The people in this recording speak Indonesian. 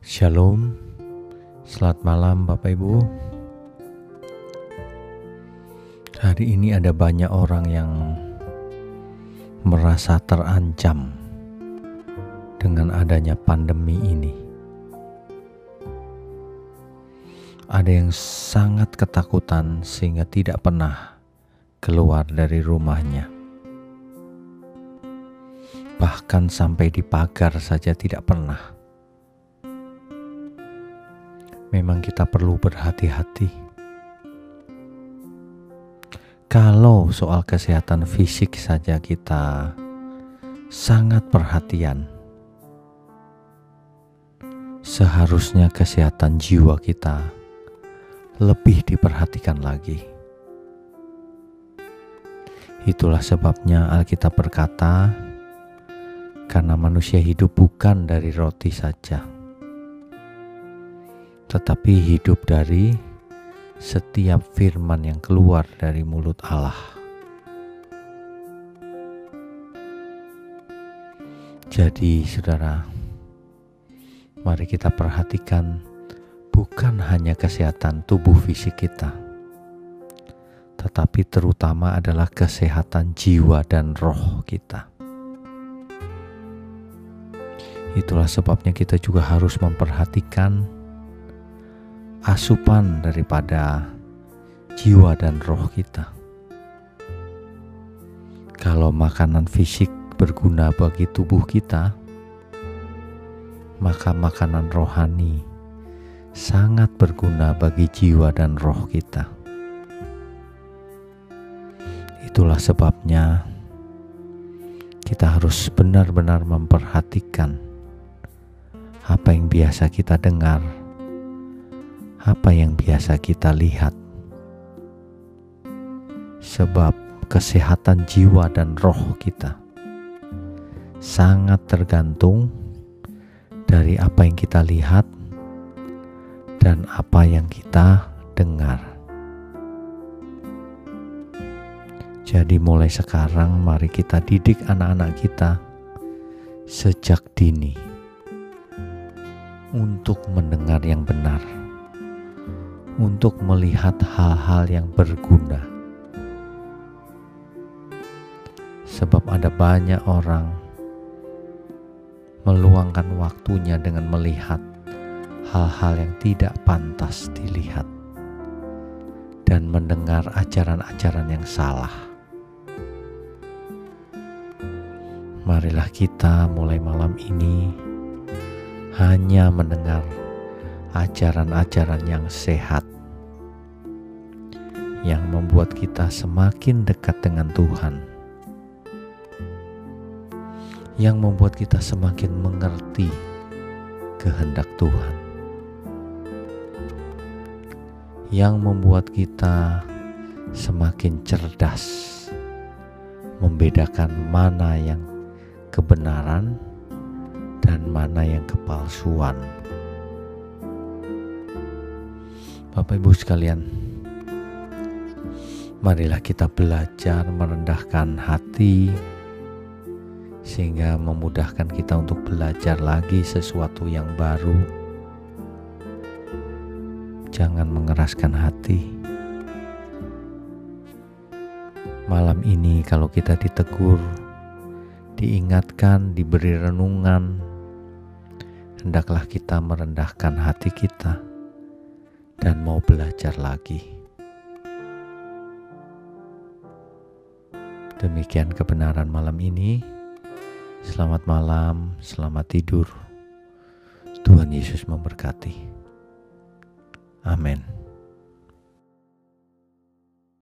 Shalom, selamat malam Bapak Ibu. Hari ini ada banyak orang yang merasa terancam dengan adanya pandemi ini. Ada yang sangat ketakutan sehingga tidak pernah keluar dari rumahnya. Bahkan sampai di pagar saja tidak pernah memang kita perlu berhati-hati. Kalau soal kesehatan fisik saja kita sangat perhatian, seharusnya kesehatan jiwa kita lebih diperhatikan lagi. Itulah sebabnya Alkitab berkata, "Karena manusia hidup bukan dari roti saja." Tetapi hidup dari setiap firman yang keluar dari mulut Allah. Jadi, saudara, mari kita perhatikan bukan hanya kesehatan tubuh fisik kita, tetapi terutama adalah kesehatan jiwa dan roh kita. Itulah sebabnya kita juga harus memperhatikan asupan daripada jiwa dan roh kita. Kalau makanan fisik berguna bagi tubuh kita, maka makanan rohani sangat berguna bagi jiwa dan roh kita. Itulah sebabnya kita harus benar-benar memperhatikan apa yang biasa kita dengar apa yang biasa kita lihat. Sebab kesehatan jiwa dan roh kita sangat tergantung dari apa yang kita lihat dan apa yang kita dengar. Jadi mulai sekarang mari kita didik anak-anak kita sejak dini untuk mendengar yang benar untuk melihat hal-hal yang berguna. Sebab ada banyak orang meluangkan waktunya dengan melihat hal-hal yang tidak pantas dilihat dan mendengar ajaran-ajaran yang salah. Marilah kita mulai malam ini hanya mendengar ajaran-ajaran yang sehat yang membuat kita semakin dekat dengan Tuhan, yang membuat kita semakin mengerti kehendak Tuhan, yang membuat kita semakin cerdas membedakan mana yang kebenaran dan mana yang kepalsuan. Bapak Ibu sekalian, marilah kita belajar merendahkan hati sehingga memudahkan kita untuk belajar lagi sesuatu yang baru. Jangan mengeraskan hati. Malam ini kalau kita ditegur, diingatkan, diberi renungan, hendaklah kita merendahkan hati kita dan mau belajar lagi. Demikian kebenaran malam ini. Selamat malam, selamat tidur. Tuhan Yesus memberkati. Amin.